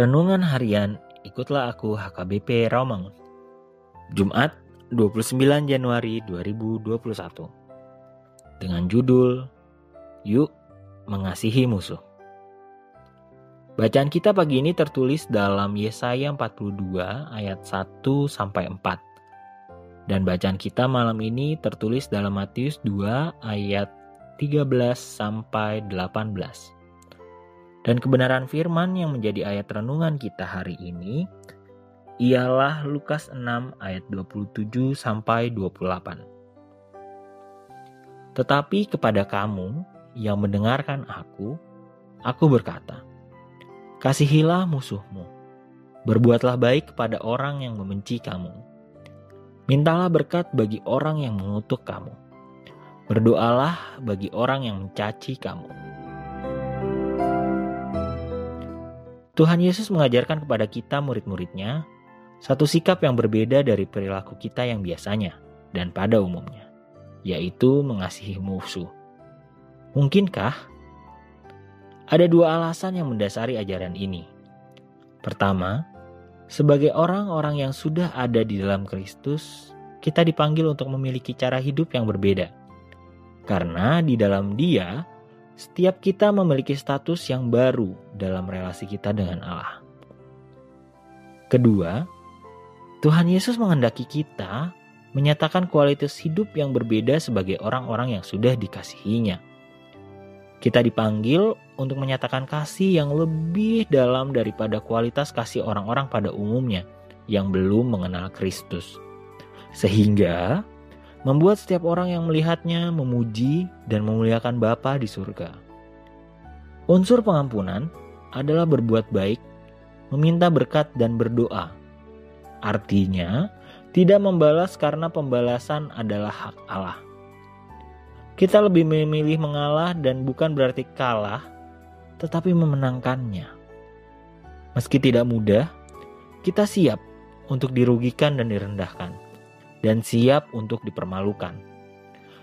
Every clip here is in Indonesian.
Renungan Harian Ikutlah Aku HKBP Rawamangun Jumat 29 Januari 2021 Dengan judul Yuk Mengasihi Musuh. Bacaan kita pagi ini tertulis dalam Yesaya 42 ayat 1 sampai 4 dan bacaan kita malam ini tertulis dalam Matius 2 ayat 13 sampai 18. Dan kebenaran firman yang menjadi ayat renungan kita hari ini ialah Lukas 6 ayat 27 sampai 28. Tetapi kepada kamu yang mendengarkan aku, aku berkata, Kasihilah musuhmu, berbuatlah baik kepada orang yang membenci kamu. Mintalah berkat bagi orang yang mengutuk kamu. Berdoalah bagi orang yang mencaci kamu. Tuhan Yesus mengajarkan kepada kita murid-muridnya satu sikap yang berbeda dari perilaku kita yang biasanya dan pada umumnya, yaitu mengasihi musuh. Mungkinkah? Ada dua alasan yang mendasari ajaran ini. Pertama, sebagai orang-orang yang sudah ada di dalam Kristus, kita dipanggil untuk memiliki cara hidup yang berbeda. Karena di dalam Dia, setiap kita memiliki status yang baru dalam relasi kita dengan Allah. Kedua, Tuhan Yesus menghendaki kita menyatakan kualitas hidup yang berbeda sebagai orang-orang yang sudah dikasihinya. Kita dipanggil untuk menyatakan kasih yang lebih dalam daripada kualitas kasih orang-orang pada umumnya yang belum mengenal Kristus. Sehingga membuat setiap orang yang melihatnya memuji dan memuliakan Bapa di surga. Unsur pengampunan adalah berbuat baik, meminta berkat dan berdoa. Artinya, tidak membalas karena pembalasan adalah hak Allah. Kita lebih memilih mengalah dan bukan berarti kalah, tetapi memenangkannya. Meski tidak mudah, kita siap untuk dirugikan dan direndahkan dan siap untuk dipermalukan.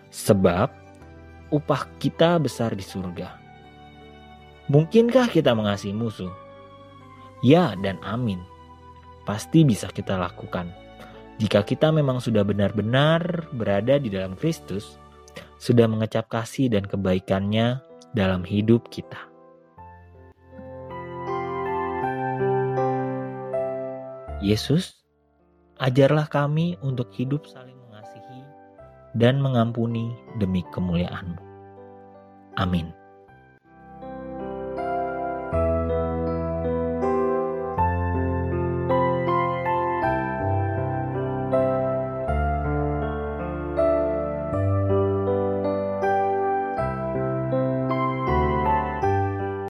Sebab upah kita besar di surga. Mungkinkah kita mengasihi musuh? Ya dan amin. Pasti bisa kita lakukan. Jika kita memang sudah benar-benar berada di dalam Kristus, sudah mengecap kasih dan kebaikannya dalam hidup kita. Yesus Ajarlah kami untuk hidup saling mengasihi dan mengampuni demi kemuliaan-Mu. Amin.